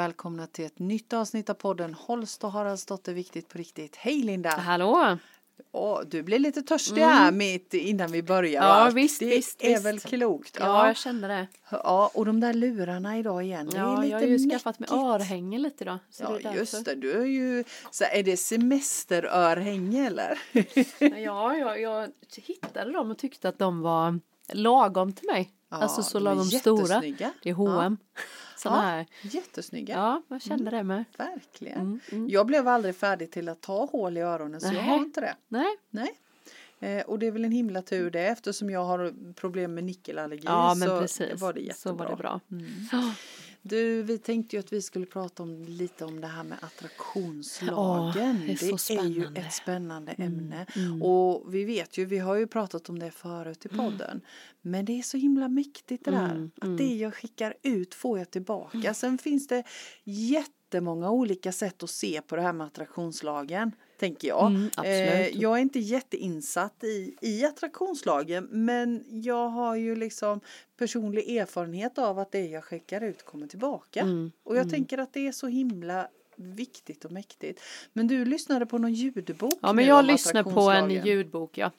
välkomna till ett nytt avsnitt av podden Holst och Haraldsdotter Viktigt på riktigt. Hej Linda! Hallå! Åh, du blir lite törstig här mitt innan vi börjar. Ja, va? visst, det visst, är visst. väl klokt. Ja, jag kände det. ja, och de där lurarna idag igen. det är Ja, lite jag har ju skaffat mig mäckigt. örhänge lite idag. Ja, det just det. Du är ju, så är det semesterörhänge eller? Ja, jag, jag hittade dem och tyckte att de var lagom till mig. Ja, alltså så de lagom stora. Det är H&M. Såna här. Jättesnygga. Ja, jag kände det med. Verkligen. Mm, mm. Jag blev aldrig färdig till att ta hål i öronen så jag Nähä. har inte det. Nej. Nej. Eh, och det är väl en himla tur det eftersom jag har problem med nickelallergi Ja, men så precis. var det jättebra. Så var det bra. Mm. Du, vi tänkte ju att vi skulle prata om lite om det här med attraktionslagen. Åh, det är så är ju ett spännande Mm, ämne. mm. Och vi vet ju, vi har ju pratat om det förut i podden. Men det är så himla mäktigt det där. Mm, Att mm. det jag skickar ut får jag tillbaka. Sen finns det jättemånga olika sätt att se på det här med attraktionslagen. Tänker jag. Mm. Eh, jag är inte jätteinsatt i, i attraktionslagen men jag har ju liksom personlig erfarenhet av att det jag skickar ut kommer tillbaka. Mm, Och jag mm. tänker att det är så himla viktigt och mäktigt. Men du lyssnade på någon ljudbok Ja, men jag lyssnar på en ljudbok, ja.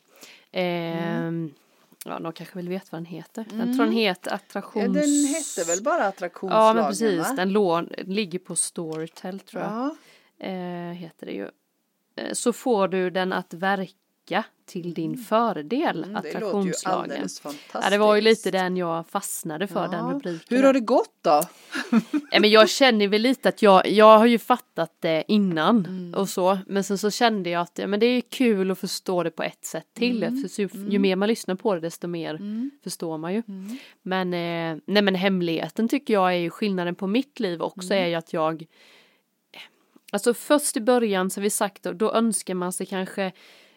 Ehm, Ja, någon kanske väl vet vad den heter. Jag Mm. tror den heter Ja, attraktions... den hette väl bara attraktionslagen Ja, men precis. va? Den lån, ligger på Storytel tror jag. Ja, Eh, heter det ju. Eh, så får du den att verka till din fördel, mm, det låter ju attraktionslagen. alldeles fantastiskt. Ja, det var ju lite den jag fastnade för, den Ja. rubriken. Hur har det gått då? Ja, men jag känner väl lite att jag, jag har ju fattat det innan Mm. och så. Men sen så kände jag att ja, men det är kul att förstå det på ett sätt till. Mm. Ju, ju mer man lyssnar på det desto mer Mm. förstår man ju. Mm. Men, eh, nej men hemligheten tycker jag är ju skillnaden på mitt liv också Mm. är ju att jag Alltså först i början har vi sagt då, då önskar man sig kanske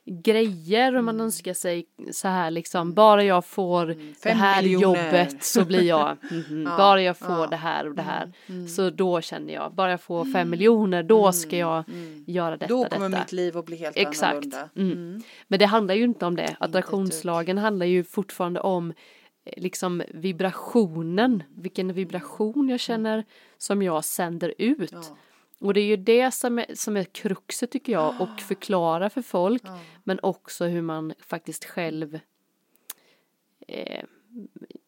grejer och man Mm. önskar sig så här liksom bara jag får det Fem här miljoner. jobbet så blir jag mhm, Ja, bara jag får ja. det här och det här Mm. så då känner jag bara jag får fem miljoner då ska jag Mm. göra detta Då kommer detta. mitt liv att bli helt Exakt. annorlunda. Mm. Men det handlar ju inte om det. Attraktionslagen handlar ju fortfarande om eh, liksom vibrationen, vilken vibration jag känner som jag sänder ut. Ja. Och det är ju det som är, som är kruxet tycker jag och förklara för folk Ja. men också hur man faktiskt själv eh,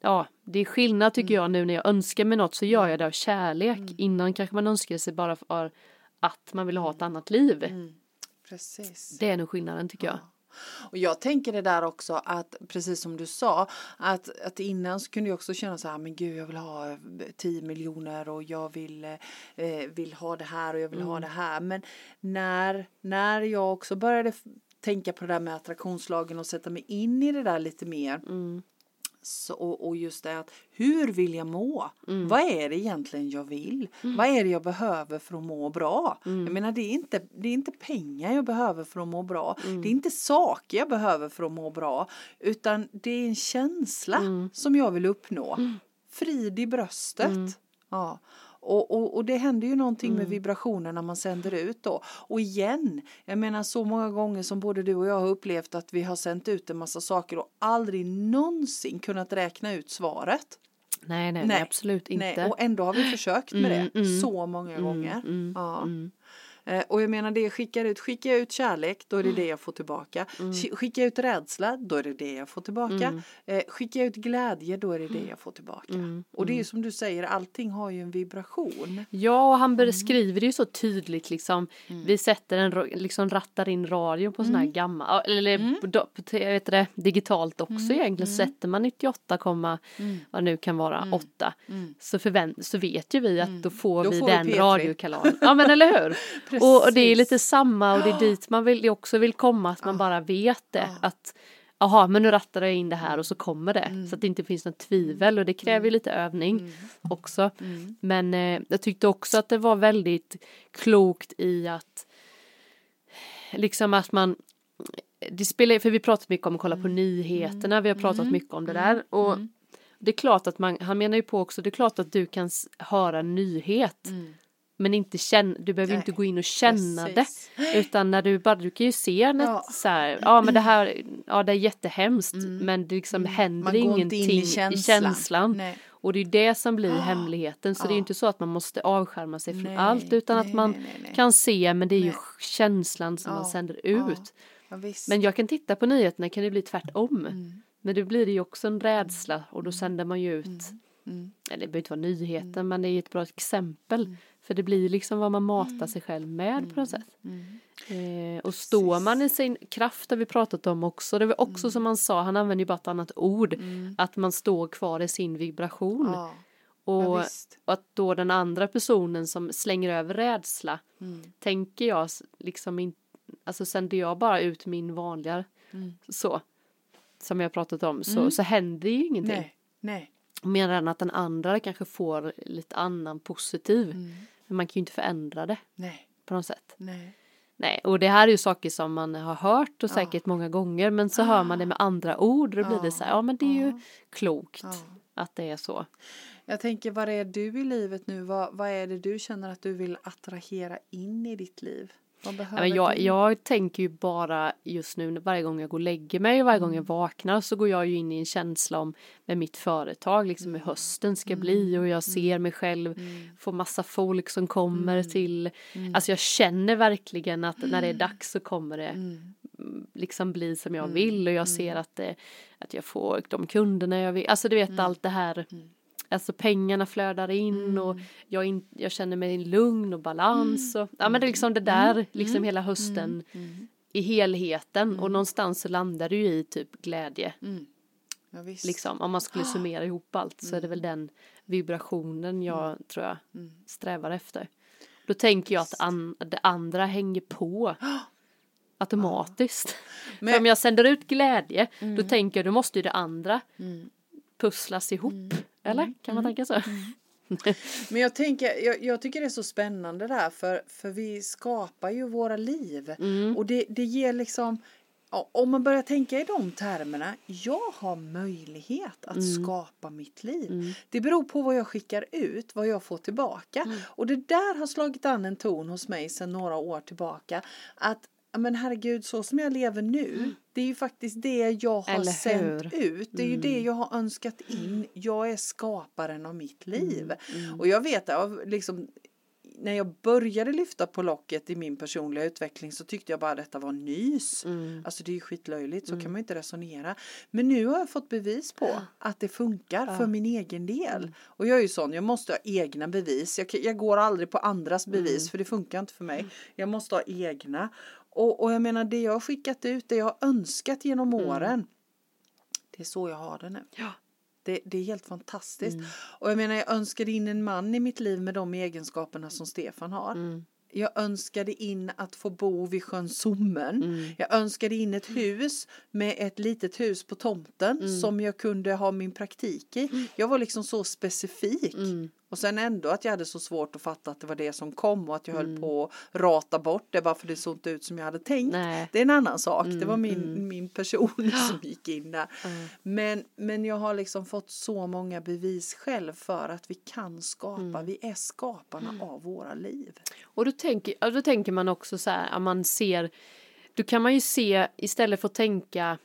Ja, det är skillnad tycker Mm. jag nu när jag önskar mig något så gör jag det av kärlek. Innan kanske man önskar sig bara för att man vill ha ett annat liv. Mm. Precis. Det är nog skillnaden tycker jag. Och jag tänker det där också att precis som du sa att, att innan så kunde jag också känna så här men gud jag vill ha eh, 10 miljoner och jag vill, eh, vill ha det här och jag vill Mm. ha det här men när, när jag också började tänka på det där med attraktionslagen och sätta mig in i det där lite mer Mm. Så, och, och just det att hur vill jag må? Mm. Vad är det egentligen jag vill? Vad är det jag behöver för att må bra? Mm. Jag menar det är, inte, det är inte pengar jag behöver för att må bra. Mm. Det är inte saker jag behöver för att må bra. Utan det är en känsla Mm. som jag vill uppnå. Frid i bröstet. Mm. Ja. Och, och, och det händer ju någonting med vibrationerna man sänder ut då. Och igen, jag menar så många gånger som både du och jag har upplevt att vi har sänt ut en massa saker och aldrig någonsin kunnat räkna ut svaret. Nej, nej, Nej, absolut inte. Nej, och ändå har vi försökt med Mm, det mm. så många Mm, gånger. mm, ja. Mm. Eh, Och jag menar det jag skickar ut, skickar jag ut kärlek då är det det jag får tillbaka. Sk- Skickar jag ut rädsla då är det det jag får tillbaka. Mm. Eh, Skickar jag ut glädje då är det det jag får tillbaka. Mm, Och det är ju som du säger, allting har ju en vibration. Ja, och han Mm. beskriver det ju så tydligt liksom. Vi sätter en, liksom rattar in radion på sån Mm. här gammal, eller do- vet det, digitalt också Mm. egentligen. Sätter man 98, vad nu kan vara, 8 Mm. så, förvänt, så vet ju vi att då får Då vi får den P3. radiokanalen. Ja men eller hur? och, och det är lite samma och det är dit man vill, också vill komma, att man bara vet det. Att Jaha, men nu rattar jag in det här och så kommer det. Mm. Så att det inte finns något tvivel och det kräver ju lite övning också. Mm. Men eh, jag tyckte också att det var väldigt klokt i att liksom att man det spelar, för vi pratat mycket om att kolla på nyheterna, vi har pratat mycket om det där och det är klart att man, han menar ju på också, det är klart att du kan höra en nyhet Mm. Men inte känna, du behöver Nej, inte gå in och känna Precis. det utan när du bara, du kan ju se när Ja. så här, ja men det här, ja det är jättehemskt men det liksom händer Mm. Man går ingenting in i i känslan. känslan. Nej. Och det är det som blir hemligheten. Så det är ju inte så att man måste avskärma sig från Nej, allt utan nej, att man nej, kan se men det är ju känslan som man Ja, sänder ja. ut. Ja. Men jag kan titta på nyheterna kan det bli tvärtom. Mm. Men då blir det ju också en rädsla och då sänder man ju ut, Mm. eller det behöver inte vara nyheten men det är ett bra exempel. För det blir liksom vad man matar sig själv med på något sätt. Mm. Eh, och står man i sin kraft har vi pratat om också. Det var också som han sa, han använder ju bara ett annat ord. Att man står kvar i sin vibration. Ja, och, ja, och att då den andra personen som slänger över rädsla. Mm. Tänker jag liksom inte, alltså sänder jag bara ut min vanliga Mm. så. Som jag pratat om så, så händer ju ingenting. Nej, nej. Medan att den andra kanske får lite annan positiv. Men man kan ju inte förändra det Nej, på något sätt. nej. Nej, och det här är ju saker som man har hört och säkert många gånger men så hör man det med andra ord och då blir det så här, ja men det är ju klokt Ja. att det är så. Jag tänker, vad är du i livet nu? Vad, vad är det du känner att du vill attrahera in i ditt liv? Men jag, jag tänker ju bara just nu varje gång jag går och lägger mig och varje gång jag Mm. vaknar så går jag ju in i en känsla om med mitt företag liksom Mm. hur hösten ska bli och jag ser mig själv få massa folk som kommer Mm. till alltså jag känner verkligen att när det är dags så kommer det Mm. liksom bli som jag vill och jag ser att, det, att jag får de kunderna jag vill. Alltså du vet allt det här. Alltså pengarna flödar in och jag, in, jag känner mig lugn och balans. Och, ja men det är liksom det där, liksom hela hösten i helheten och någonstans så landar det ju i typ glädje. Mm. Ja. Liksom om man skulle summera ihop allt så är det väl den vibrationen jag tror jag strävar efter. Då tänker jag att an, det andra hänger på automatiskt. Men- För om jag sänder ut glädje då tänker jag då måste ju det andra Mm. pusslas ihop. Eller kan man tänka så? Men jag tänker, jag, jag tycker det är så spännande där för, för vi skapar ju våra liv. Mm. Och det, det ger liksom, om man börjar tänka i de termerna, jag har möjlighet att Mm. skapa mitt liv. Det beror på vad jag skickar ut, vad jag får tillbaka. Mm. Och det där har slagit an en ton hos mig sedan några år tillbaka. Att men herregud, så som jag lever nu, det är ju faktiskt det jag har Mm. Sänt? Mm. ut. Det är ju det jag har önskat in. Jag är skaparen av mitt Mm. liv. Och jag vet av liksom när jag började lyfta på locket i min personliga utveckling så tyckte jag bara att detta var nys. Mm. Alltså det är ju skitlöjligt, så kan man inte resonera. Men nu har jag fått bevis på att det funkar för min egen del. Mm. Och jag är ju sån, jag måste ha egna bevis. Jag, jag går aldrig på andras Mm. bevis för det funkar inte för mig. Jag måste ha egna. Och, och jag menar det jag har skickat ut, det jag har önskat genom åren. Det är så jag har det nu. Mm. Ja. Det, det är helt fantastiskt. Mm. Och jag menar jag önskade in en man i mitt liv med de egenskaperna som Stefan har. Mm. Jag önskade in att få bo vid sjön Sommen. Mm. Jag önskade in ett hus med ett litet hus på tomten Mm. som jag kunde ha min praktik i. Jag var liksom så specifik. Mm. Och sen ändå att jag hade så svårt att fatta att det var det som kom och att jag Mm. höll på att rata bort det bara för det såg inte ut som jag hade tänkt. Nej. Det är en annan sak. det var Mm, min, mm. min person som gick in där. Mm. Men, men jag har liksom fått så många bevis själv för att vi kan skapa. Mm. Vi är skaparna av våra liv. Och då tänker, då tänker man också så här, att man ser, då kan man ju se istället för att tänka,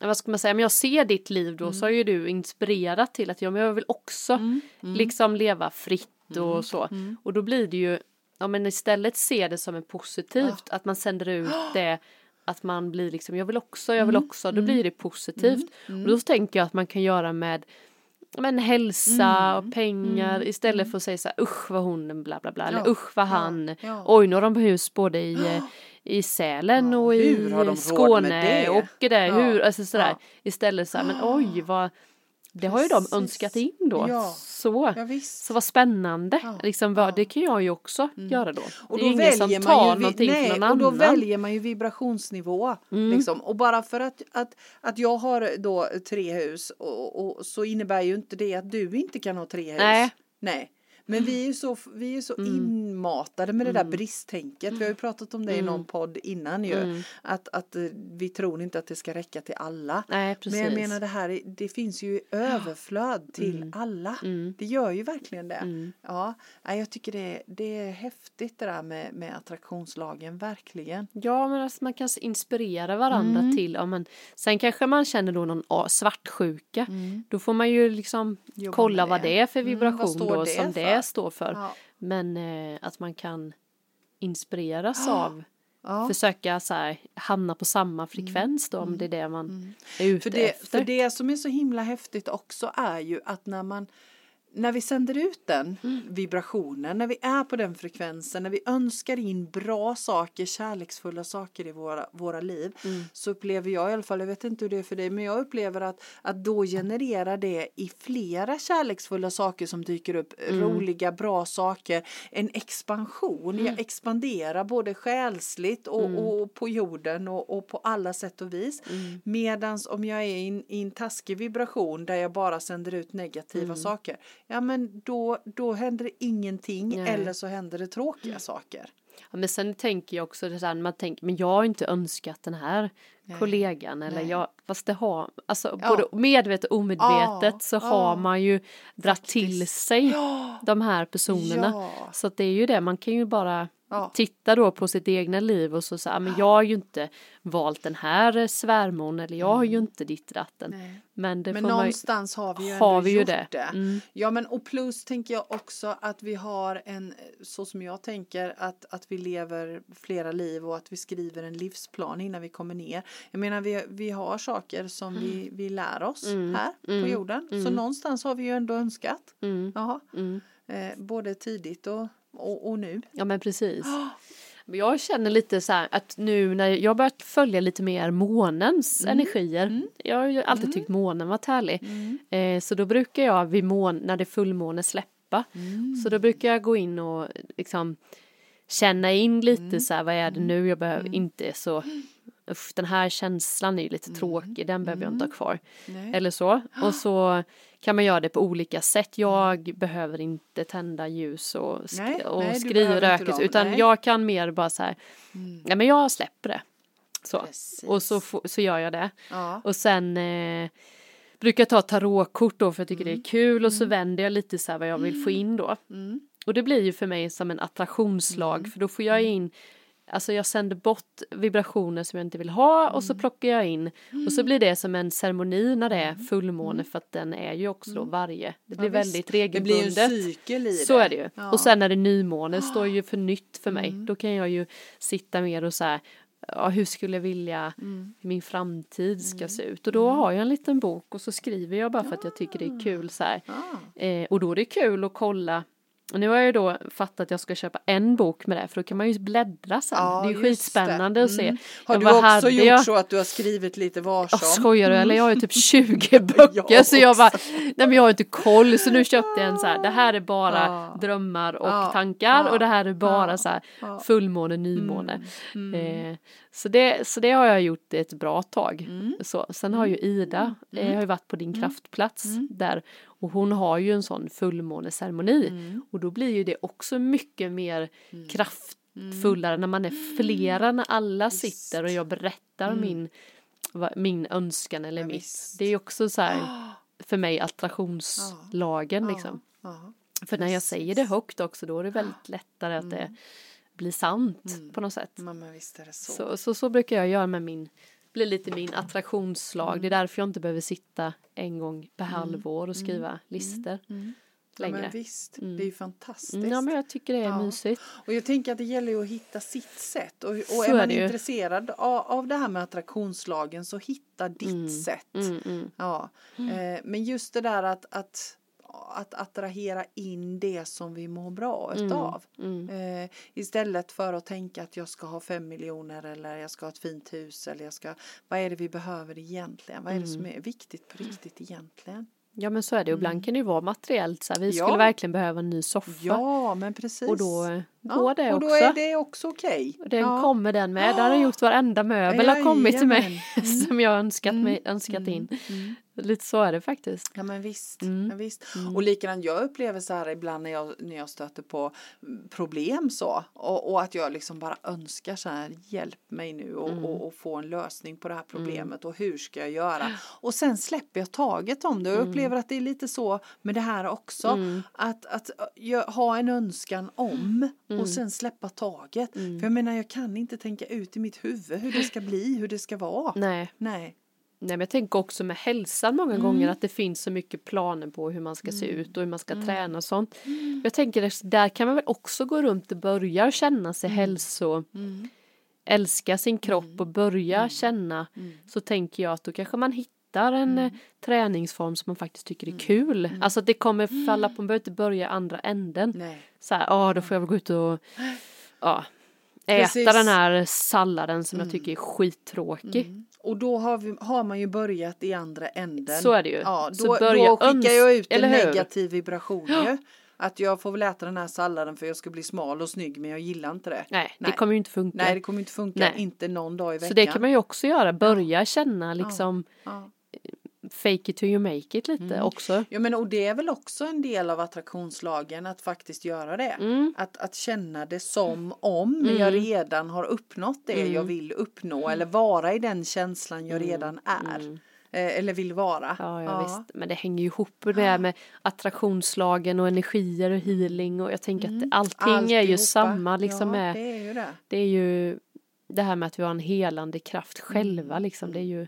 vad ska man säga, men jag ser ditt liv då så har ju du inspirerat till att ja, men jag vill också liksom leva fritt och så. Och då blir det ju, ja men istället se det som en positivt, att man sänder ut det att man blir liksom, jag vill också, jag vill också, då blir det positivt. Och då tänker jag att man kan göra med men hälsa och pengar istället för att säga så här usch vad hon bla bla bla eller Ja, usch vad han. ja. oj nu har de hus både i, eh, i Sälen och de i Skåne det? och det Ja, hur alltså sådär istället så här men oj vad det har ju de Precis. önskat in då Ja. så Ja, så vad spännande Ja, liksom vad, det kan jag ju också göra då Och det då är ju ingen som väljer tar man ju, någonting nej, från någon och då annan Mm. väljer man ju vibrationsnivå. Liksom. Och bara för att, att, att jag har då tre hus och, och så innebär ju inte det att du inte kan ha tre hus. Nej. Nej. Men vi är ju så, vi är så Mm. inmatade med det där bristtänket. Vi har ju pratat om det i Mm. någon podd innan ju. Att, att eh, vi tror inte att det ska räcka till alla. Nej, precis. Men jag menar det här, är- det finns ju överflöd till alla. Mm. Det gör ju verkligen det. Mm. Ja, jag tycker det, det är häftigt det där med, med attraktionslagen, verkligen. Ja, men alltså man kan inspirera varandra Mm. till, ja, men sen kanske man känner då någon svartsjuka. Då får man ju liksom Jobba kolla vad det. det är för Mm, vibration står då det som för? Det står för. Ja. Men eh, att man kan inspireras av, Ja. försöka så här, hamna på samma frekvens då om det är det man är ute För det, efter. för det som är så himla häftigt också är ju att när man när vi sänder ut den Mm. vibrationen, när vi är på den frekvensen, när vi önskar in bra saker, kärleksfulla saker i våra, våra liv, Mm. så upplever jag i alla fall, jag vet inte hur det är för dig, men jag upplever att, att då genererar det i flera kärleksfulla saker som dyker upp, Mm. roliga, bra saker, en expansion. Mm. Jag expanderar både själsligt och, och på jorden och, och på alla sätt och vis. Mm. Medans om jag är i en, i en taskig vibration där jag bara sänder ut negativa Mm. saker, ja men då, då händer det ingenting Nej. eller så händer det tråkiga saker. Ja, men sen tänker jag också det där, man tänker, men jag har inte önskat den här kollegan eller Nej. jag, fast det har, alltså Ja. både medvetet och omedvetet Ja, så ja. har man ju dragit till sig de här personerna. Så att det är ju det, man kan ju bara Ja. titta då på sitt egna liv och så säga, men jag har ju inte valt den här svärmor eller jag har ju inte ditt datten. Mm. Nej. Men det Men får man någonstans har vi ju har vi ju det. det. Mm. Ja men och plus tänker jag också att vi har en, så som jag tänker, att, att vi lever flera liv och att vi skriver en livsplan innan vi kommer ner. Jag menar vi, vi har saker som vi, vi lär oss Mm. här Mm. på jorden. Så Mm. någonstans har vi ju ändå önskat. Mm. Mm. Eh, både tidigt och, och, och nu. Ja men precis. Jag känner lite så här att nu när jag börjat följa lite mer månens Mm. energier. Jag har ju alltid tyckt månen varit härlig. Eh, så då brukar jag vid mån, när det är fullmåne släppa. Mm. Så då brukar jag gå in och liksom känna in lite Mm. så här vad är det nu jag behöver inte så usch den här känslan är ju lite tråkig den behöver jag inte ha kvar. Mm. Nej. Eller så. Och så kan man göra det på olika sätt. Jag behöver inte tända ljus och, sk- Nej, och nej, skriva röket utan nej. Mm. jag kan mer bara så här, ja men jag släpper det. Så. Precis. Och så, så gör jag det. Ja. Och sen eh, brukar jag ta tarotkort då för jag tycker Mm. det är kul och så vänder jag lite så här vad jag vill få in då. Mm. Och det blir ju för mig som en attraktionslag för då får jag in Alltså jag sänder bort vibrationer som jag inte vill ha och så Mm. plockar jag in och så blir det som en ceremoni när det är fullmåne för att den är ju också då varje. Det blir Mm. Ja, väldigt Det blir en regelbundet. cykel i det. Så är det ju. Ja. Och sen när det är nymåne står ju för nytt för mig. Mm. Då kan jag ju sitta mer och så här, ja, hur skulle jag vilja Mm. min framtid ska se ut. Och då har jag en liten bok och så skriver jag bara för att jag tycker det är kul så här. Ah. Eh, och då är det kul att kolla. Och nu har jag då fattat att jag ska köpa en bok med det för då kan man ju bläddra sen. Ja, det är ju skitspännande det. att se. Mm. Har du vad också gjort jag? så att du har skrivit lite varsom? Oh, skojar du eller jag har ju typ 20 böcker Jag så jag bara, nej men jag har inte koll så nu köpte jag en så här, det här är bara Ja. drömmar och Ja. tankar och det här är bara så här fullmåne, nymåne. Mm. Eh, så, det, så det har jag gjort ett bra tag. Mm. Så, sen har ju Ida, eh, har ju varit på din kraftplats där och hon har ju en sån fullmåneceremoni Mm. och då blir ju det också mycket mer kraftfullare när man är flera, när alla sitter och jag berättar min, vad- min önskan eller Ja, mitt. visst. Det är också så här för mig attraktionslagen liksom. Ja. För när jag säger det högt också då är det väldigt lättare att det blir sant på något sätt. Det så. Så, så, så brukar jag göra med min, blir lite min attraktionslag. Det är därför jag inte behöver sitta en gång per halvår och skriva listor ja, längre. men visst, det är ju fantastiskt. Mm, Ja men jag tycker det är Ja. mysigt. Och jag tänker att det gäller ju att hitta sitt sätt. Och, och är är man ju. intresserad av, av det här med attraktionslagen så hitta ditt sätt. Mm, mm. Ja. Eh, men just det där att, att att attrahera in det som vi mår bra utav. Mm. Eh, istället för att tänka att jag ska ha fem miljoner eller jag ska ha ett fint hus eller jag ska, vad är det vi behöver egentligen? Vad är det som Mm. är viktigt på riktigt egentligen? Ja men så är det. Ibland kan det ju vara materiellt så här. Vi skulle Ja. verkligen behöva en ny soffa. Ja, men precis. Och då går det och då också. är det också okej. Och Den ja. kommer den med. Där har gjort varenda möbel har kommit till mig. Mm. som jag önskat, mig, önskat Mm. in. Mm. Lite så är det faktiskt. Ja men visst. Mm. Ja, visst. Och likadant jag upplever så här ibland när jag, när jag stöter på problem så och, och att jag liksom bara önskar så här hjälp mig nu och, Mm. och, och få en lösning på det här problemet och hur ska jag göra och sen släpper jag taget om det och jag upplever att det är lite så med det här också Mm. att, att jag, ha en önskan om Mm. och sen släppa taget för jag menar jag kan inte tänka ut i mitt huvud hur det ska bli hur det ska vara Nej. nej Nej men jag tänker också med hälsan många Mm. gånger att det finns så mycket planer på hur man ska se ut och hur man ska Mm. träna och sånt. Jag tänker där kan man väl också gå runt och börja känna sig hälso, mm. älska sin kropp och börja känna så tänker jag att då kanske man hittar en eh, träningsform som man faktiskt tycker är kul. Alltså att det kommer falla på, man behöver inte börja andra änden. nej Så här, ja då får jag väl gå ut och ja, äta Precis. den här salladen som jag tycker är skittråkig. Och då har, vi, har man ju börjat i andra änden. Så är det ju. Ja, Så då, börja då skickar jag ut en negativ vibration ju. Att jag får väl äta den här salladen för jag ska bli smal och snygg men jag gillar inte det. Nej, Nej. det kommer ju inte funka. Nej det kommer inte funka, Nej. inte någon dag i veckan. Så det kan man ju också göra, börja känna liksom ja. Fake it till you make it lite Mm. också. Ja men och det är väl också en del av attraktionslagen att faktiskt göra det. Mm. Att, att känna det som om jag redan har uppnått det Mm. jag vill uppnå eller vara i den känslan jag redan är. Eh, eller vill vara. Mm. Ja, ja, visst. Men det hänger ju ihop med här med attraktionslagen och energier och healing och jag tänker att allting är ju Mm. Alltihopa. samma liksom ja, med, det är ju det. det är ju det här med att vi har en helande kraft själva liksom, det är ju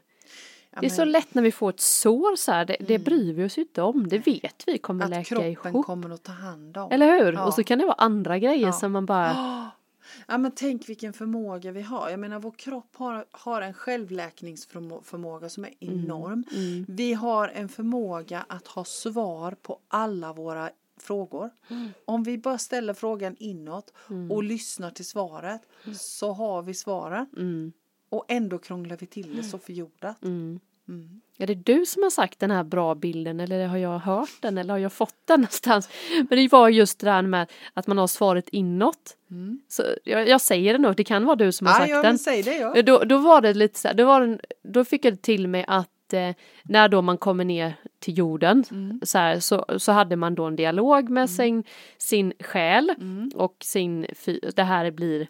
Ja, det är så lätt när vi får ett sår så här, det, det bryr vi oss inte om, det vet vi kommer att läka kroppen ihop. kommer att ta hand om. Eller hur? Ja. Och så kan det vara andra grejer Ja. som man bara, Ja men tänk vilken förmåga vi har. Jag menar vår kropp har, har en självläkningsförmåga som är Mm. enorm. Vi har en förmåga att ha svar på alla våra frågor. Mm. Om vi bara ställer frågan inåt och lyssnar till svaret så har vi svaren. Mm, Och ändå krånglar vi till det så förjordat. mm. Mm. Är det du som har sagt den här bra bilden eller har jag hört den eller har jag fått den någonstans? Men det var just det där med att man har svaret inåt. Mm. Så jag, jag säger det nog, det kan vara du som har Ja, sagt ja den. säg det ja. Då, då var det lite så här, då, var den, då fick jag det till mig att eh, när då man kommer ner till jorden Mm. så, här, så, så hade man då en dialog med sin, sin själ Mm. och sin, det här blir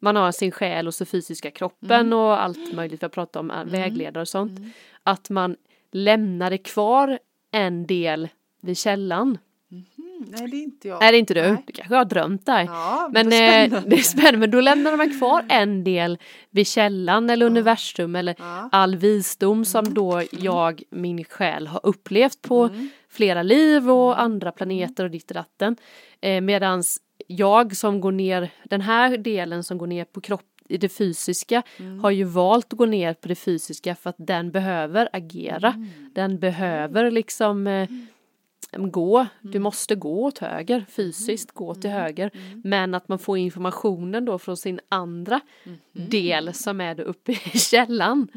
man har sin själ och så fysiska kroppen Mm. och allt möjligt, vi har pratat om äh, vägledare och sånt. Att man lämnade kvar en del vid källan. Mm, nej det är inte jag. Är det inte du? Nej. Du kanske har drömt där. Ja, Men det är eh, det är spännande, men då lämnade man kvar en del vid källan eller universum eller Ja. all visdom som då jag, min själ, har upplevt på flera liv och andra planeter och ditt och datten. Eh, medans jag som går ner, den här delen som går ner på kropp i det fysiska har ju valt att gå ner på det fysiska för att den behöver agera. Den behöver liksom eh, gå, du måste gå åt höger fysiskt, gå till höger. Men att man får informationen då från sin andra del som är då uppe i källan.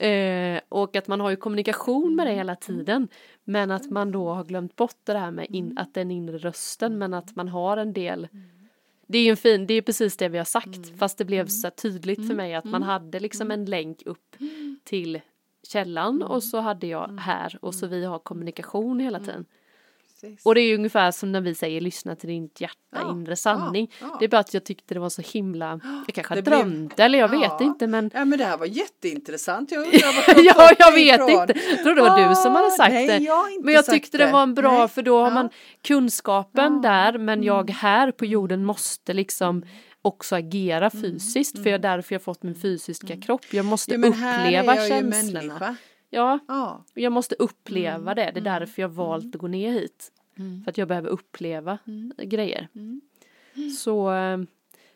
Eh, och att man har ju kommunikation med det hela tiden. Men att man då har glömt bort det här med in, att den inre rösten men att man har en del det är ju en fin, det är precis det vi har sagt. Fast det blev så tydligt för mig att man hade liksom en länk upp till källan och så hade jag här. Och så vi har kommunikation hela tiden. Precis. Och det är ju ungefär som när vi säger lyssna till ditt hjärta, Ja, inre sanning. ja, ja. Det är bara att jag tyckte det var så himla, jag kanske Det blev- drömt eller jag vet inte men Ja men det här var jätteintressant. Jag undrar ja, jag vet ifrån. inte. Jag tror det var du som hade Ah, sagt nej, det. jag Men jag tyckte det var en bra Nej. för då har. Mm. man kunskapen där men jag här på jorden måste liksom också agera fysiskt för jag är därför jag fått min fysiska kropp. Jag måste Mm. Uppleva känslorna. människa. Ja, Ja. jag måste uppleva Mm. det. Det är därför jag valt att gå ner hit. För att jag behöver uppleva Mm. grejer. Så eh,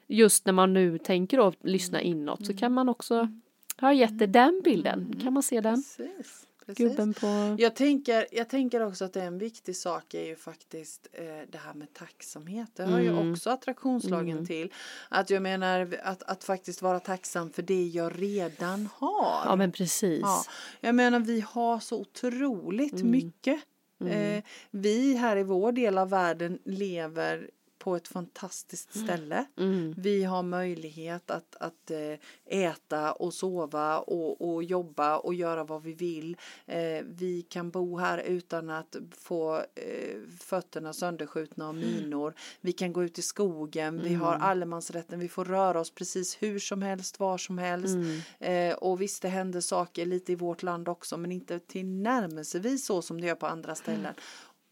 just när man nu tänker då lyssna Mm. inåt så kan man också ha gett det den bilden. Kan man se den? Precis. Precis. Gubben på... Jag tänker, jag tänker också att en viktig sak är ju faktiskt eh, det här med tacksamhet. Det hör Mm. ju också attraktionslagen till. Att jag menar att, att faktiskt vara tacksam för det jag redan har. Ja men precis. Ja, jag menar vi har så otroligt Mm. mycket. Eh, vi här i vår del av världen lever på ett fantastiskt ställe. Mm. Vi har möjlighet att, att eh, äta och sova och, och jobba och göra vad vi vill. Eh, vi kan bo här utan att få eh, fötterna sönderskjutna av minor. Vi kan gå ut i skogen, vi har allemansrätten, vi får röra oss precis hur som helst, var som helst. Eh, och visst, det händer saker lite i vårt land också, men inte tillnärmelsevis så som det gör på andra ställen.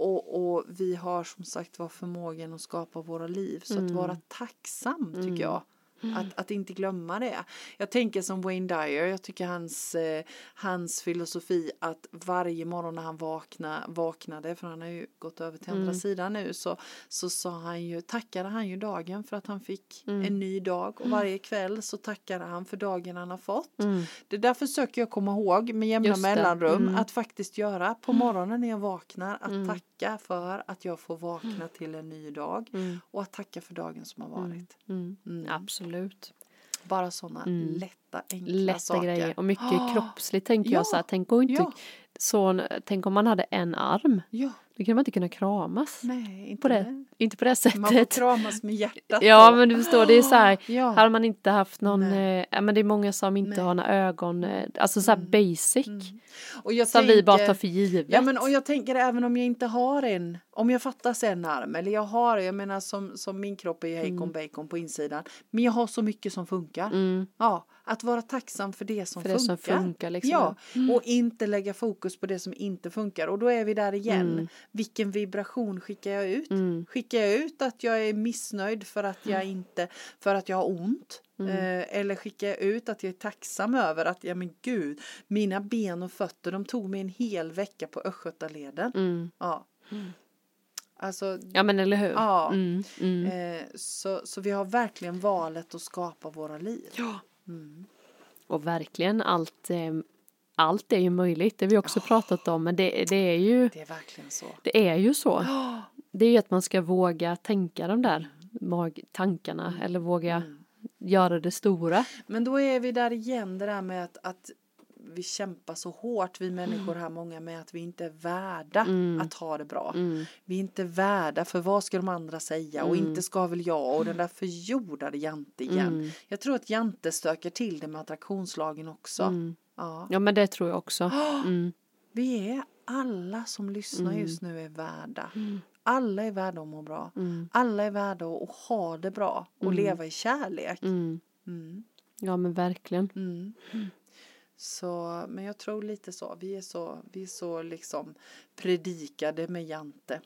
Och, och vi har som sagt var förmågan att skapa våra liv. Så att vara tacksam tycker jag. Att, att inte glömma det. Jag tänker som Wayne Dyer, jag tycker hans, eh, hans filosofi att varje morgon när han vakna, vaknade, för han har ju gått över till andra sidan nu, så, så sa han ju, tackade han ju dagen för att han fick en ny dag. Och varje kväll så tackade han för dagen han har fått. Det där försöker jag komma ihåg med jämna mellanrum Mm. att faktiskt göra på morgonen när jag vaknar, att tacka för att jag får vakna till en ny dag och att tacka för dagen som har varit. Mm. Mm. Absolut. Bara sådana lätta, enkla Lätta saker. grejer och mycket Ah, kroppsligt tänker Ja, jag så här, tänk, och inte, ja. Så, tänk om man hade en arm, Ja, då kan man inte kunna kramas. nej, inte På det, det. inte på det Man får sättet. kramas med hjärtat. Ja då. men du förstår det är så här, Ja. hade man inte haft någon, eh, ja men det är många som inte Nej. har några ögon, eh, alltså så här basic. Och jag Som vi bara tänker- tar för givet. Ja men och jag tänker även om jag inte har en, om jag fattas en arm eller jag har, jag menar som, som min kropp är hejkon bacon på insidan. Men jag har så mycket som funkar. Mm. Ja, att vara tacksam för det som För det funkar. som funkar liksom. Ja, och inte lägga fokus på det som inte funkar. Och då är vi där igen. Mm. Vilken vibration skickar jag ut? Mm. Skickar jag ut att jag är missnöjd för att jag inte, för att jag har ont? Mm. Eh, eller skickar jag ut att jag är tacksam över att, ja men gud, mina ben och fötter, de tog mig en hel vecka på Östgötaleden. Mm. Ja. Alltså, Ja men eller hur. Ja. Mm. Mm. eh, så, så vi har verkligen valet att skapa våra liv. Ja. Mm. Och verkligen allt, eh, allt är ju möjligt, det har vi också pratat om, men det, det är ju, Det är verkligen så. det är ju så. Ja. Det är ju att man ska våga tänka de där magtankarna eller våga Mm. göra det stora. Men då är vi där igen, det där med att, att vi kämpar så hårt, vi människor här, många med att vi inte är värda att ha det bra. Mm. Vi är inte värda för vad ska de andra säga och inte ska väl jag och den där förjordade Jante igen. Mm. Jag tror att Jante stökar till det med attraktionslagen också. Mm. Ja. Ja men det tror jag också. Mm. Vi är alla som lyssnar just nu är värda. Alla är värda att må bra. Mm. Alla är värda att ha det bra och leva i kärlek. Mm. Mm. Ja men verkligen. Mm. Så, men jag tror lite så. Vi är så, vi är så liksom predikade med Jante.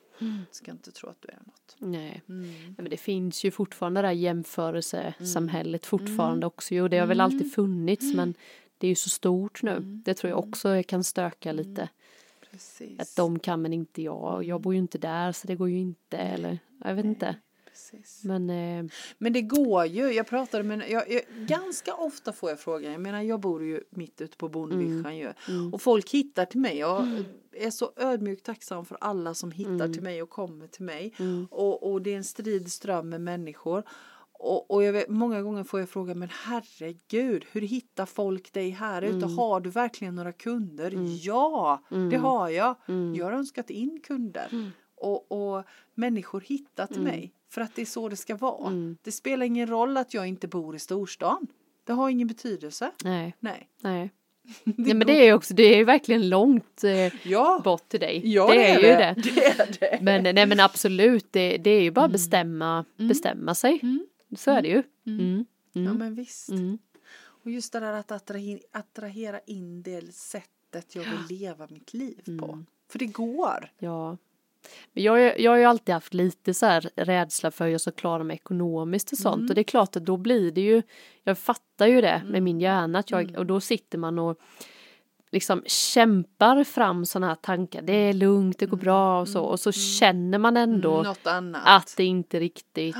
Ska inte tro att du är något. Nej. Mm. Nej, Men det finns ju fortfarande det här jämförelsesamhället fortfarande också. Jo det har väl alltid funnits men det är ju så stort nu. Det tror jag också kan stöka lite. Precis. Att de kan men inte jag och jag bor ju inte där så det går ju inte eller jag vet inte. Precis. Men eh, Men det går ju. Jag pratade med, jag, jag, ganska ofta får jag frågan. Jag menar jag bor ju mitt ute på bondvischan ju. Och folk hittar till mig. Jag är så ödmjukt tacksam för alla som hittar till mig och kommer till mig. Och, och det är en strid ström med människor. Och, och jag vet, många gånger får jag frågan, men herregud, hur hittar folk dig här ute? Har du verkligen några kunder? Ja, det har jag. Jag har önskat in kunder. Och, och människor hittar till mig. För att det är så det ska vara. Det spelar ingen roll att jag inte bor i storstan. Det har ingen betydelse. nej, Nej. nej. Nej men det är ju också, det är ju verkligen långt eh, Ja, bort till dig. ja det, är, ju det. det är det. Men nej men absolut, det, det är ju bara bestämma, bestämma sig. Så är det ju. Mm. Ja men visst. Mm. Och just det där att attrahera, attrahera in det sättet jag vill leva mitt liv på. Mm. För det går. Ja. Men jag, jag har ju alltid haft lite så här rädsla för hur jag ska klara mig ekonomiskt och sånt. Och det är klart att då blir det ju, jag fattar ju det med min hjärna. Att jag, och då sitter man och liksom kämpar fram sådana här tankar. Det är lugnt, det går bra och så. Och så känner man ändå att det inte riktigt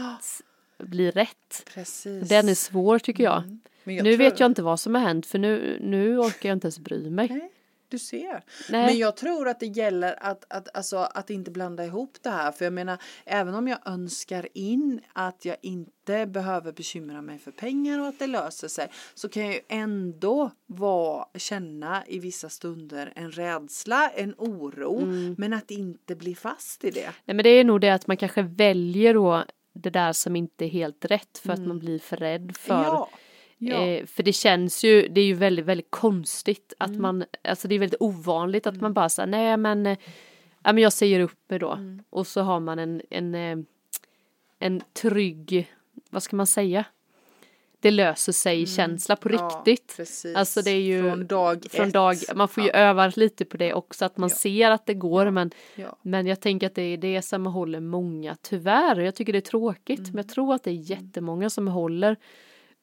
blir rätt. Precis. Den är svår tycker jag. Men nu tror- vet jag inte vad som har hänt för nu, nu orkar jag inte ens bry mig. Nej, du ser. Nej. Men jag tror att det gäller att, att, alltså, att inte blanda ihop det här. För jag menar, även om jag önskar in att jag inte behöver bekymra mig för pengar och att det löser sig. Så kan jag ju ändå vara, känna i vissa stunder en rädsla, en oro. Mm. Men att inte bli fast i det. Nej men det är nog det att man kanske väljer då det där som inte är helt rätt för att man blir för rädd för Ja. Ja. Eh, för det känns ju, det är ju väldigt, väldigt konstigt att man, alltså det är väldigt ovanligt att man bara säger nej men, eh, ja men jag säger upp mig då. Och så har man en, en, eh, en trygg, vad ska man säga? Det löser sig känsla på Ja, riktigt. precis. Alltså det är ju Från dag från dag, man får ju öva lite på det också, att man Ja. ser att det går men, Ja. men jag tänker att det är det som håller många, tyvärr, jag tycker det är tråkigt, Mm. men jag tror att det är jättemånga som håller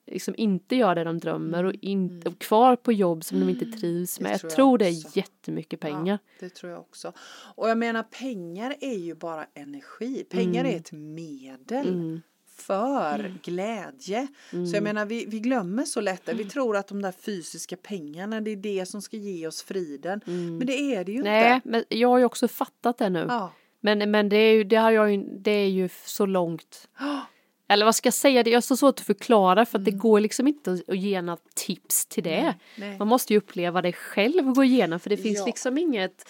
liksom inte gör det de drömmer och, in, och kvar på jobb som de inte trivs Mm. Det med. Jag tror jag tror det är också. jättemycket pengar. Ja, det tror jag också. Och jag menar pengar är ju bara energi. Pengar Mm. är ett medel. För glädje. Så jag menar vi, vi glömmer så lätt det. Vi tror att de där fysiska pengarna det är det som ska ge oss friden. Men det är det ju Nej, inte. men jag har ju också fattat det nu. Ja. Men, men det är ju, det har jag ju, det är ju så långt. Eller vad ska jag säga, det är så svårt att förklara för att det går liksom inte att ge några tips till det. Mm. nej. Man måste ju uppleva det själv och gå igenom för det finns Ja. Mm. liksom inget,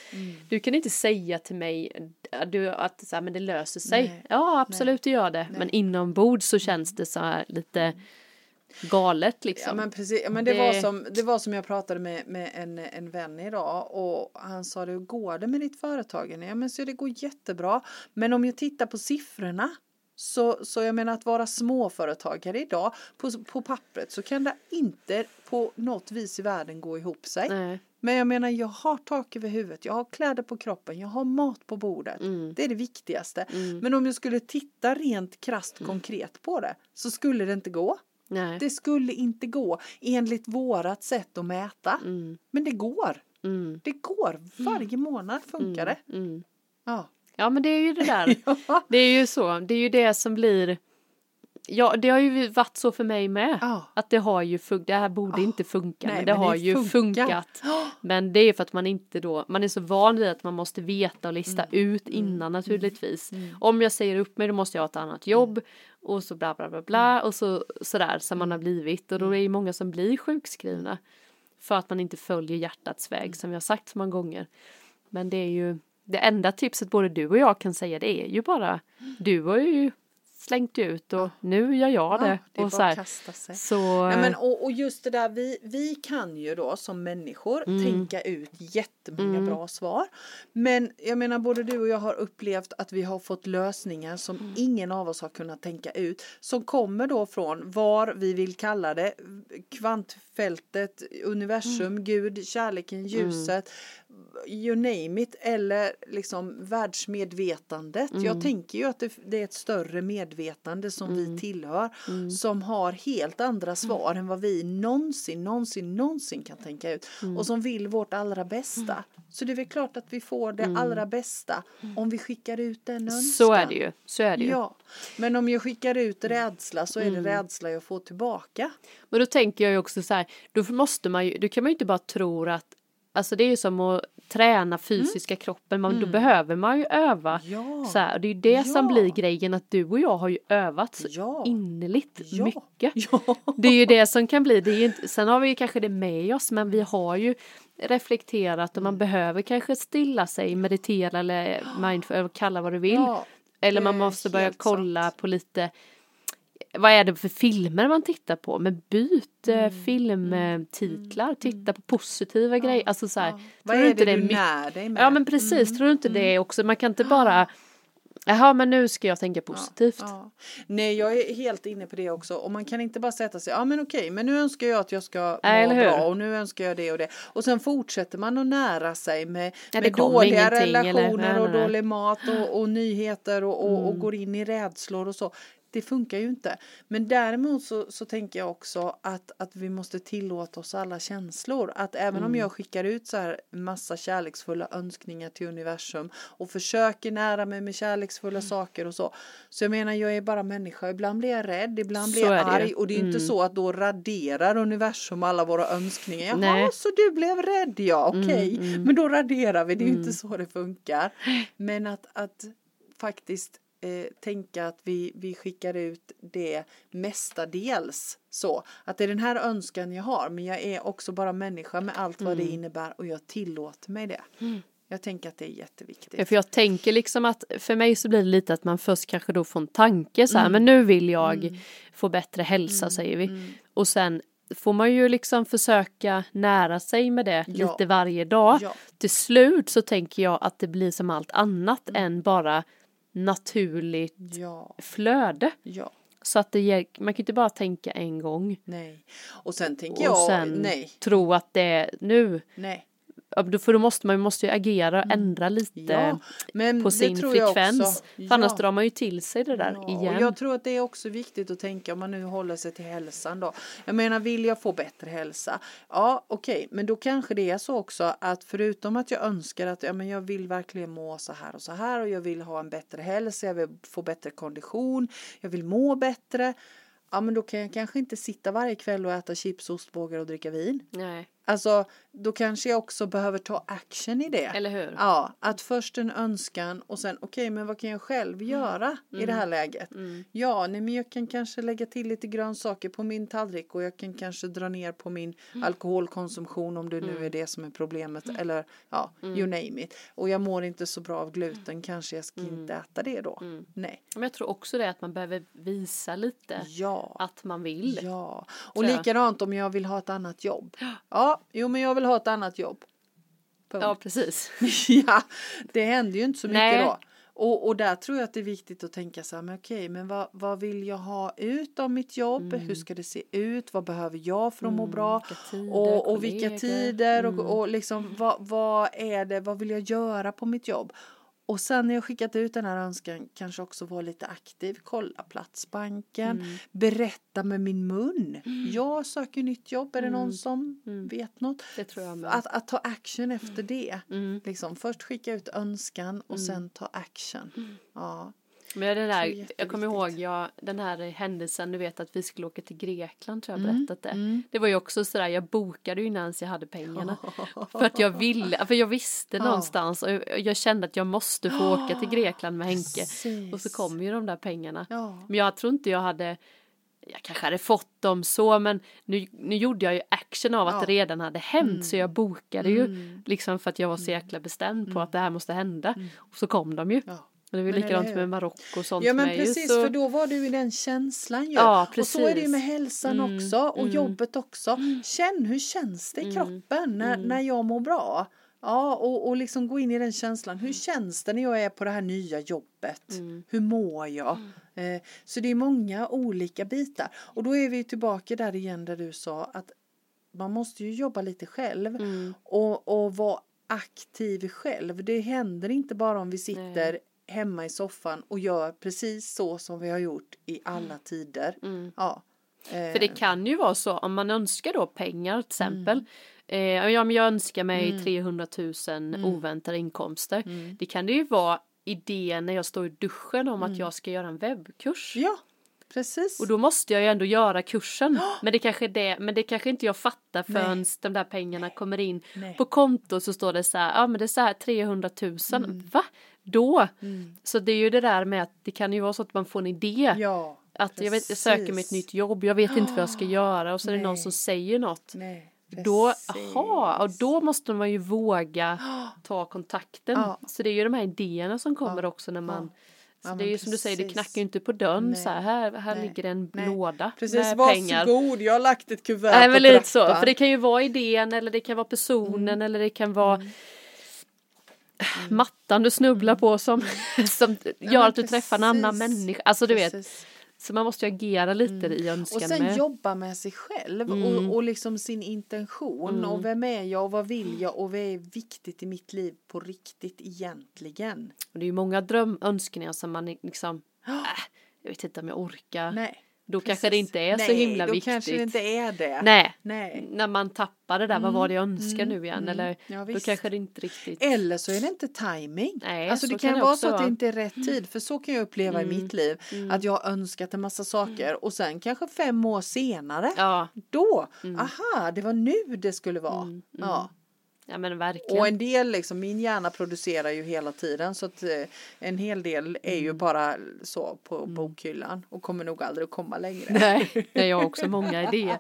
du kan inte säga till mig äh, du, att så här, men det löser sig. Nej. Ja absolut det gör det, men inombords så känns det så här lite galet liksom. Ja men precis, ja, men det, Det- Var som, det var som jag pratade med, med en, en vän idag och han sa det, hur går det med ditt företag? Ja men så det går jättebra. Men om jag tittar på siffrorna så, så jag menar att vara småföretagare idag på, på pappret så kan det inte på något vis i världen gå ihop sig. Nej. Men jag menar jag har tak över huvudet, jag har kläder på kroppen, jag har mat på bordet. Mm. Det är det viktigaste. Men om jag skulle titta rent krasst konkret på det så skulle det inte gå. Nej. Det skulle inte gå enligt vårat sätt att mäta. Men det går. Mm. Det går. Varje månad funkar det. Mm. Ja. Ja men det är ju det där. Ja. Det är ju så, det är ju det som blir Ja det har ju varit så för mig med. Ja. Att det har ju funkat, det här borde inte funka nej, men det men det har ju funkar. funkat. Men det är för att man inte då, man är så van vid att man måste veta och lista Mm. ut innan naturligtvis. Om jag säger upp mig då måste jag ha ett annat jobb och så bla bla bla bla Mm. och så sådär som man har blivit och då är det ju många som blir sjukskrivna. För att man inte följer hjärtats Mm. väg som jag har sagt så många gånger. Men det är ju det enda tipset både du och jag kan säga det är ju bara du har ju slängt ut och nu gör jag det. Ja, det är och så bara här. att kasta sig. Så, Nej, men, och, och just det där, vi, vi kan ju då som människor Mm. tänka ut jättemånga bra svar. Men jag menar både du och jag har upplevt att vi har fått lösningar som Mm. ingen av oss har kunnat tänka ut. Som kommer då från var vi vill kalla det, kvantfältet, universum, Mm. Gud, kärleken, ljuset, you name it, eller liksom världsmedvetandet. Mm. Jag tänker ju att det, det är ett större medvetande som Mm. vi tillhör som har helt andra svar än vad vi någonsin, någonsin, någonsin kan tänka ut Mm. och som vill vårt allra bästa. Så det är väl klart att vi får det allra bästa om vi skickar ut en önskan. Mm. så är det ju. Så är det ju. Ja, men om jag skickar ut rädsla så är Mm. det rädsla jag får tillbaka. Men då tänker jag ju också så här, då måste man ju, då kan man ju inte bara tro att Alltså det är ju som att träna fysiska kroppen, man, då behöver man ju öva. Mm. Ja. Så här, det är ju det som Ja. blir grejen att du och jag har ju övat så Ja. innerligt Ja. mycket. Det är ju det som kan bli, det är inte, sen har vi ju kanske det med oss men vi har ju reflekterat och man behöver kanske stilla sig, meditera eller mindful, kalla vad du vill. Eller man måste börja kolla sant. på lite vad är det för filmer man tittar på? Men byt Mm. filmtitlar, titta på positiva grejer. Alltså så här, Vad tror är det inte du när dig med? Ja men precis, tror du inte det också? Man kan inte bara, jaha men nu ska jag tänka positivt. Ja. Nej, jag är helt inne på det också. Och man kan inte bara sätta sig, ja men okej, men nu önskar jag att jag ska må eller hur? bra och nu önskar jag det och det. Och sen fortsätter man att nära sig med, Ja, det med dåliga ingenting, eller? relationer Nej, och nej, nej. dålig mat och, och nyheter och, och, Mm. och går in i rädslor och så. Det funkar ju inte. Men däremot så, så tänker jag också att, att vi måste tillåta oss alla känslor. Att även Mm. om jag skickar ut så här massa kärleksfulla önskningar till universum och försöker nära mig med kärleksfulla Mm. saker och så. Så jag menar, jag är bara människa. Ibland blir jag rädd, ibland blir jag är det arg. Och det är inte Mm. så att då raderar universum alla våra önskningar. Jaha, Nej. så du blev rädd ja, okej. Mm, mm. Men då raderar vi, det är ju inte så det funkar. Men att, att faktiskt eh, tänka att vi, vi skickar ut det mestadels så. Att det är den här önskan jag har men jag är också bara människa med allt vad det innebär och jag tillåter mig det. Jag tänker att det är jätteviktigt. Ja, för jag tänker liksom att för mig så blir det lite att man först kanske då får en tanke så här, Mm. men nu vill jag få bättre hälsa säger vi. Mm. Och sen får man ju liksom försöka nära sig med det Ja. lite varje dag. Ja. Till slut så tänker jag att det blir som allt annat Mm. än bara naturligt Ja, flöde. ja, Så att det ger, man kan inte bara tänka en gång nej. Och sen tänker och jag, sen nej, tro att det är nu. nej. Ja, För då måste man, måste ju agera och ändra lite Mm. Ja, på sin frekvens. också. För annars Ja. drar man ju till sig det där Ja, igen. Och jag tror att det är också viktigt att tänka om man nu håller sig till hälsan då. Jag menar vill jag få bättre hälsa? Ja okej men då kanske det är så också att förutom att jag önskar att ja, men jag vill verkligen må så här och så här och jag vill ha en bättre hälsa, jag vill få bättre kondition, jag vill må bättre. Ja men då kan jag kanske inte sitta varje kväll och äta chips, ostbågar och dricka vin. Nej, Alltså då kanske jag också behöver ta action i det. eller hur? Ja, att först en önskan och sen okej, men vad kan jag själv göra i det här läget? Mm. Ja, nej, men jag kan kanske lägga till lite grönsaker på min tallrik och jag kan kanske dra ner på min Mm. alkoholkonsumtion om det nu är det som är problemet eller ja, Mm. you name it. Och jag mår inte så bra av gluten, kanske jag ska Mm. inte äta det då. Nej. Men jag tror också det att man behöver visa lite Ja. att man vill. Ja, och likadant om jag vill ha ett annat jobb. Ja, jo men jag vill ha ett annat jobb. Punkt. Ja, precis. ja, det händer ju inte så mycket Nej. då. Och, och där tror jag att det är viktigt att tänka så här, men okej, men vad, vad vill jag ha ut av mitt jobb? Hur ska det se ut? Vad behöver jag för att må bra? Mm. vilka tider, och, och vilka tider och, Mm. och liksom vad, vad är det, vad vill jag göra på mitt jobb? Och sen när jag skickat ut den här önskan kanske också vara lite aktiv, kolla Platsbanken, Mm. berätta med min mun. Jag söker nytt jobb, är det någon Mm. som Mm. vet något? Det. Att, att ta action efter det. Mm. Liksom, först skicka ut önskan och sen ta action. Ja. Men det där, jag kommer ihåg jag, den här händelsen, du vet att vi skulle åka till Grekland tror jag Mm, berättat det. Det var ju också sådär, jag bokade ju innan jag hade pengarna. För att jag ville, för jag visste Ja. någonstans och jag, kände att jag måste få åka till Grekland med Henke. Precis. Och så kom ju de där pengarna. Men jag tror inte jag hade jag kanske hade fått dem så men nu, nu gjorde jag ju action av att Ja. det redan hade hänt så jag bokade ju Mm. liksom för att jag var så jäkla bestämd på att det här måste hända. Och så kom de ju. Ja. Och det var ju Men likadant med Marocko och sånt Ja men precis så- för då var du i den känslan ju. Ja, Och så är det ju med hälsan Mm, också och mm. jobbet också. Känn hur känns det i Mm, kroppen när, när jag mår bra. Ja och, och liksom gå in i den känslan. Hur känns det när jag är på det här nya jobbet? Mm. Hur mår jag? Eh, så det är många olika bitar. Och då är vi tillbaka där igen där du sa att man måste ju jobba lite själv Mm. och, och vara aktiv själv. Det händer inte bara om vi sitter hemma i soffan och gör precis så som vi har gjort i alla tider. Mm. Ja. Eh, För det kan ju vara så om man önskar då pengar till exempel. Eh, ja, men jag önskar mig Mm. 300 000 Mm. oväntade inkomster. Mm. Det kan det ju vara idén när jag står i duschen om att jag ska göra en webbkurs. Ja, precis. Och då måste jag ju ändå göra kursen. Men det kanske är det, men det kanske inte jag fattar Nej. förrän de där pengarna kommer in. Nej. På kontot så står det så här, ja men det är så här 300 000. Va? Då? Mm. Så det är ju det där med att det kan ju vara så att man får en idé. Ja, Att jag, vet, jag söker mig ett precis. nytt jobb, jag vet inte vad jag ska göra och så är det någon som säger något. Nej, Då, precis. aha, och då måste man ju våga ta kontakten. Ja. Så det är ju de här idéerna som kommer Ja. också när man Ja, Så men det är ju som du säger, det precis. knackar ju inte på dörren Nej. så här, här, här Nej. ligger en Nej. låda Precis, med pengar. varsågod, jag har lagt ett kuvert Nej på men lite så, för det kan ju vara idén eller det kan vara personen Mm. eller det kan vara mattan du snubblar på som, som Mm. Ja, gör att du träffar en annan människa. Alltså du vet, så man måste ju agera lite i Och önskan sen med. jobba med sig själv Mm. och, och liksom sin intention och vem är jag och vad vill jag och vad är viktigt i mitt liv på riktigt egentligen. Och det är ju många drömönskningar som man liksom, äh, jag vet inte om jag orkar. Nej. Då precis. kanske det inte är så Nej, himla då viktigt. kanske det inte är det. Nej, Nej. när man tappar det där, vad var det jag önskar Mm, nu igen? mm. Eller Ja, då kanske det inte riktigt. Eller så är det inte timing. Nej, alltså så det kan kan det vara så att det inte är rätt tid. För så kan jag uppleva i Mm. mitt liv. Mm. Att jag har önskat en massa saker och sen kanske fem år senare. Ja, Då, Mm. aha, det var nu det skulle vara. Mm, mm. Ja. Ja men verkligen. Och en del, liksom, min hjärna producerar ju hela tiden så att eh, en hel del är Mm. ju bara så på bokhyllan och kommer nog aldrig att komma längre. Nej, nej, jag har också många idéer.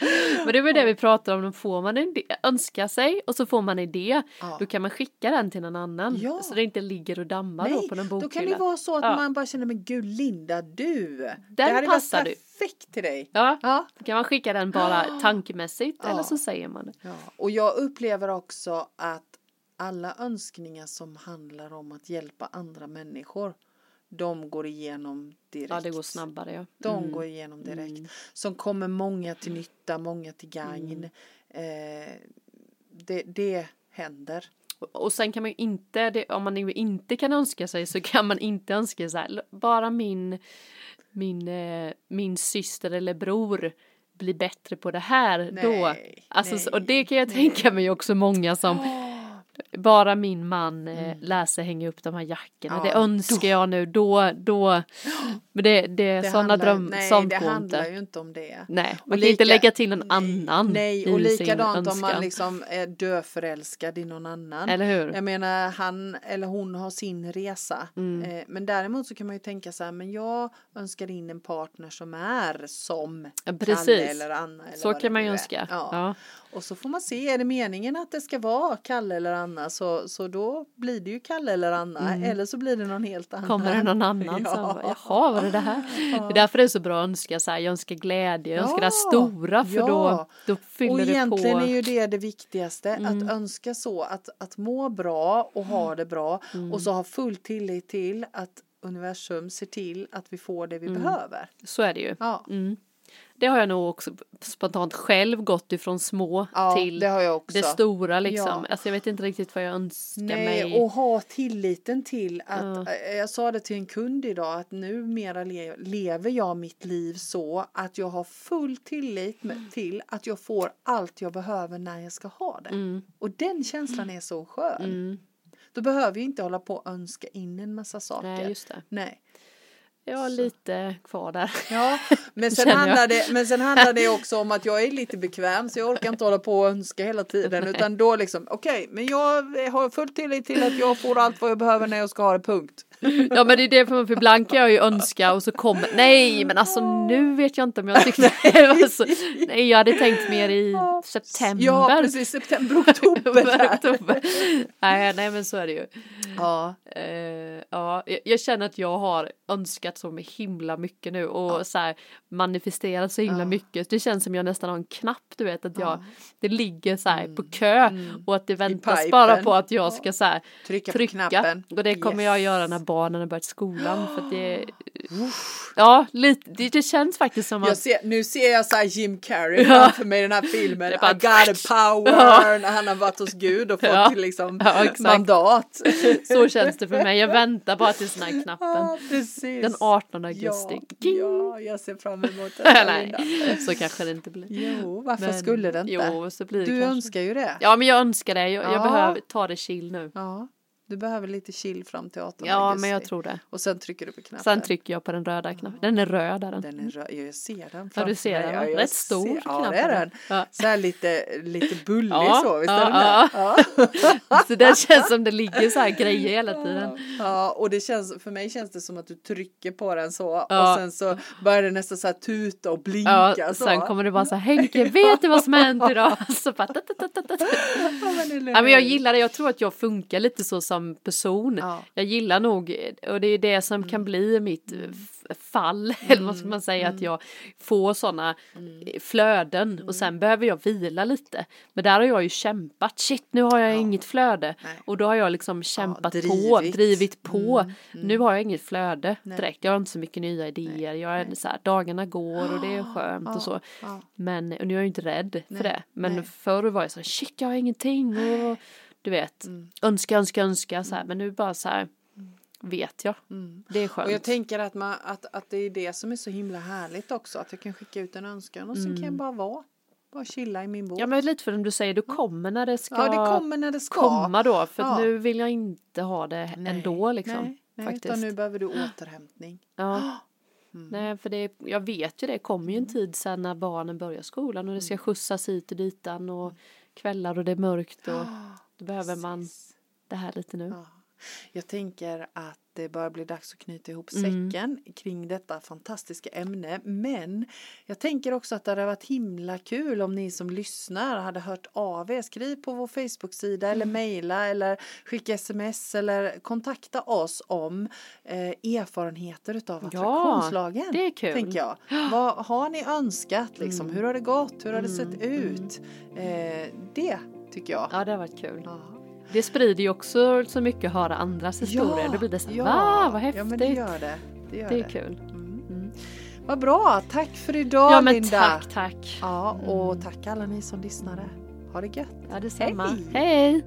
Men det var det vi pratade om, då får man en önska sig och så får man en idé. Ja. Då kan man skicka den till någon annan. Ja. Så det inte ligger och dammar då Nej, på någon då bokhylla. kan det vara så att Ja. man bara känner, men gud Linda, du. det hade passar varit du. perfekt till dig. Ja, Ja. då kan man skicka den bara tankemässigt eller så säger man det. ja. Och jag upplever också att alla önskningar som handlar om att hjälpa andra människor, de går igenom direkt. Ja, det går snabbare ja. De Mm. går igenom direkt. Mm. Som kommer många till nytta, många till gagn. Eh, det, det händer. Och- sen kan man ju inte, det, om man inte kan önska sig så kan man inte önska sig bara min, min, eh, min syster eller bror blir bättre på det här då. Nej, Alltså, nej, och det kan jag nej. tänka mig också många som bara min man eh, Mm. lär sig hänga upp de här jackorna. Ja, det önskar jag nu då, då. Men det, det är sådana handlar- dröm, Nej, det handlar inte. ju inte om det. Nej, Och man kan inte lägga till nej, annan Nej, och likadant om man liksom är döförälskad i någon annan. Eller hur? Jag menar, han eller hon har sin resa. Mm. Eh, men däremot så kan man ju tänka så här, men jag önskar in en partner som är som Ja, Kalle precis. eller Anna. Eller Så kan man ju önska. Ja. Ja. Och så får man se, är det meningen att det ska vara Kalle eller Anna så, så då blir det ju Kalle eller Anna. Eller så blir det någon helt annan. Mm. Kommer det någon annan Ja. bara, jaha var det det här? Det är därför det är så bra att önska så här, jag önskar glädje, jag önskar det Ja, stora för ja. då, då Och fyller det egentligen på. är ju det det viktigaste, Mm. att önska så, att, att må bra och ha det bra Mm. och så ha full tillit till att universum ser till att vi får det vi Mm. behöver. Så är det ju. Ja, Mm. Det har jag nog också spontant själv gått ifrån små ja till det jag det stora liksom. Ja. Alltså jag vet inte riktigt vad jag önskar Nej, mig. och ha tilliten till att, Ja. eh, jag sa det till en kund idag, att numera le, lever jag mitt liv så att jag har full tillit med, till att jag får allt jag behöver när jag ska ha det. Mm. Och den känslan är så skön. Mm. Då behöver vi inte hålla på och önska in en massa saker. Nej just det. Nej. Jag har lite kvar där. Ja, men sen, handlar det, men sen handlar det också om att jag är lite bekväm så jag orkar inte hålla på och önska hela tiden utan då liksom okej, men jag har fullt tillit till att jag får allt vad jag behöver när jag ska ha det, punkt. Ja men det är det för, för ibland kan jag ju önska och så kommer, nej men alltså nu vet jag inte om jag tyckte det var så, nej jag hade tänkt mer i september. Ja, precis, september, oktober. Oktober. nej, nej men så är det ju. Ja, Eh, ja, jag, jag känner att jag har önskat så himla mycket nu och så här manifesterat så himla Ja. mycket. Det känns som jag nästan har en knapp, du vet att jag, Ja. Mm. det ligger så här på kö och att det väntas bara på att jag ska så här trycka, trycka. Och det kommer Yes. jag göra när barnen har börjat skolan för det Ja, lite, det, det känns faktiskt som att ser, nu ser jag så här Jim Carrey framför mig i den här filmen. Det I bara- got a power. När han har varit hos Gud och fått liksom mandat. så känns det för mig. Jag väntar bara tills den här knappen. Den 18 augusti. Ja, ja, jag ser fram emot det. Nej, Linda. så kanske det inte blir. Jo, varför Men- skulle det inte? Jo, så blir det du kanske. önskar ju det. Ja, men jag önskar det. Jag, jag Ja. behöver ta det chill nu. Ja, du behöver lite chill fram till 18 Ja, augusti. men jag tror det. Och sen trycker du på knappen. Sen trycker jag på den röda knappen. Den är röd där den. Den är röd, jag ser den Ja, du ser den. Ja, Rätt stor ser- Ja, knapp. det är är den. Ja. Så här lite, lite bullig Ja, så, visst är ja, den det? Ja. Så det känns som det ligger så här grejer hela tiden. Ja, och det känns, för mig känns det som att du trycker på den så Ja. och sen så börjar det nästan så här tuta och blinka Ja, så. sen kommer det bara så här, Henke, vet du vad som har hänt idag? Så bara. Ja, men, Ja, jag gillar det, jag tror att jag funkar lite så som person. Ja. Mm. Jag gillar nog, och det är det som kan bli mitt fall, eller vad ska man säga, att jag får sådana Mm. flöden och sen behöver jag vila lite. Men där har jag ju kämpat, shit nu har jag inget flöde. Nej. Och då har jag liksom kämpat på, drivit. på. Mm, Nu har jag inget flöde Nej. direkt, jag har inte så mycket nya idéer, jag är så här, dagarna går och det är skönt Ja, och så. ja. Men och nu är jag ju inte rädd för det. Men förr var jag så här, shit jag har ingenting och du vet, Mm. önska, önska, önska så här. Men nu bara så här, vet jag. Det är skönt. Och jag tänker att, man, att, att det är det som är så himla härligt också. Att jag kan skicka ut en önskan och sen kan jag bara vara. Bara chilla i min båt. Mm. ja men lite för som du säger, du kommer när det ska Ja, det kommer när det ska. komma då. För Ja. nu vill jag inte ha det Nej, ändå liksom. Nej, nej faktiskt. utan nu behöver du återhämtning. Ja. Mm. Nej, för det, jag vet ju det, kommer ju en tid sen när barnen börjar skolan och det Mm. ska skjutsas hit och ditan och kvällar och det är mörkt och då behöver man Precis. det här lite nu. Ja. Jag tänker att det börjar bli dags att knyta ihop Mm. säcken kring detta fantastiska ämne. Men jag tänker också att det hade varit himla kul om ni som lyssnar hade hört av er. Skriv på vår Facebook-sida eller Mm. mejla eller skicka sms eller kontakta oss om eh, erfarenheter utav Ja, attraktionslagen. det är kul. Tänker jag. Vad har ni önskat liksom? Mm. Hur har det gått? Hur har det Mm, sett ut? Eh, det tycker jag. Ja, det har varit kul. Ja. Det sprider ju också så mycket att höra andras historier. Ja, Då blir det så ja. va, vad häftigt. Ja, men det gör det. Det, gör det är det. kul. Mm. Mm. Vad bra, tack för idag ja, men Linda. Tack, tack. Ja, och mm. tack alla ni som lyssnade. Ha det gött. Ja, detsamma. Hej. Hej.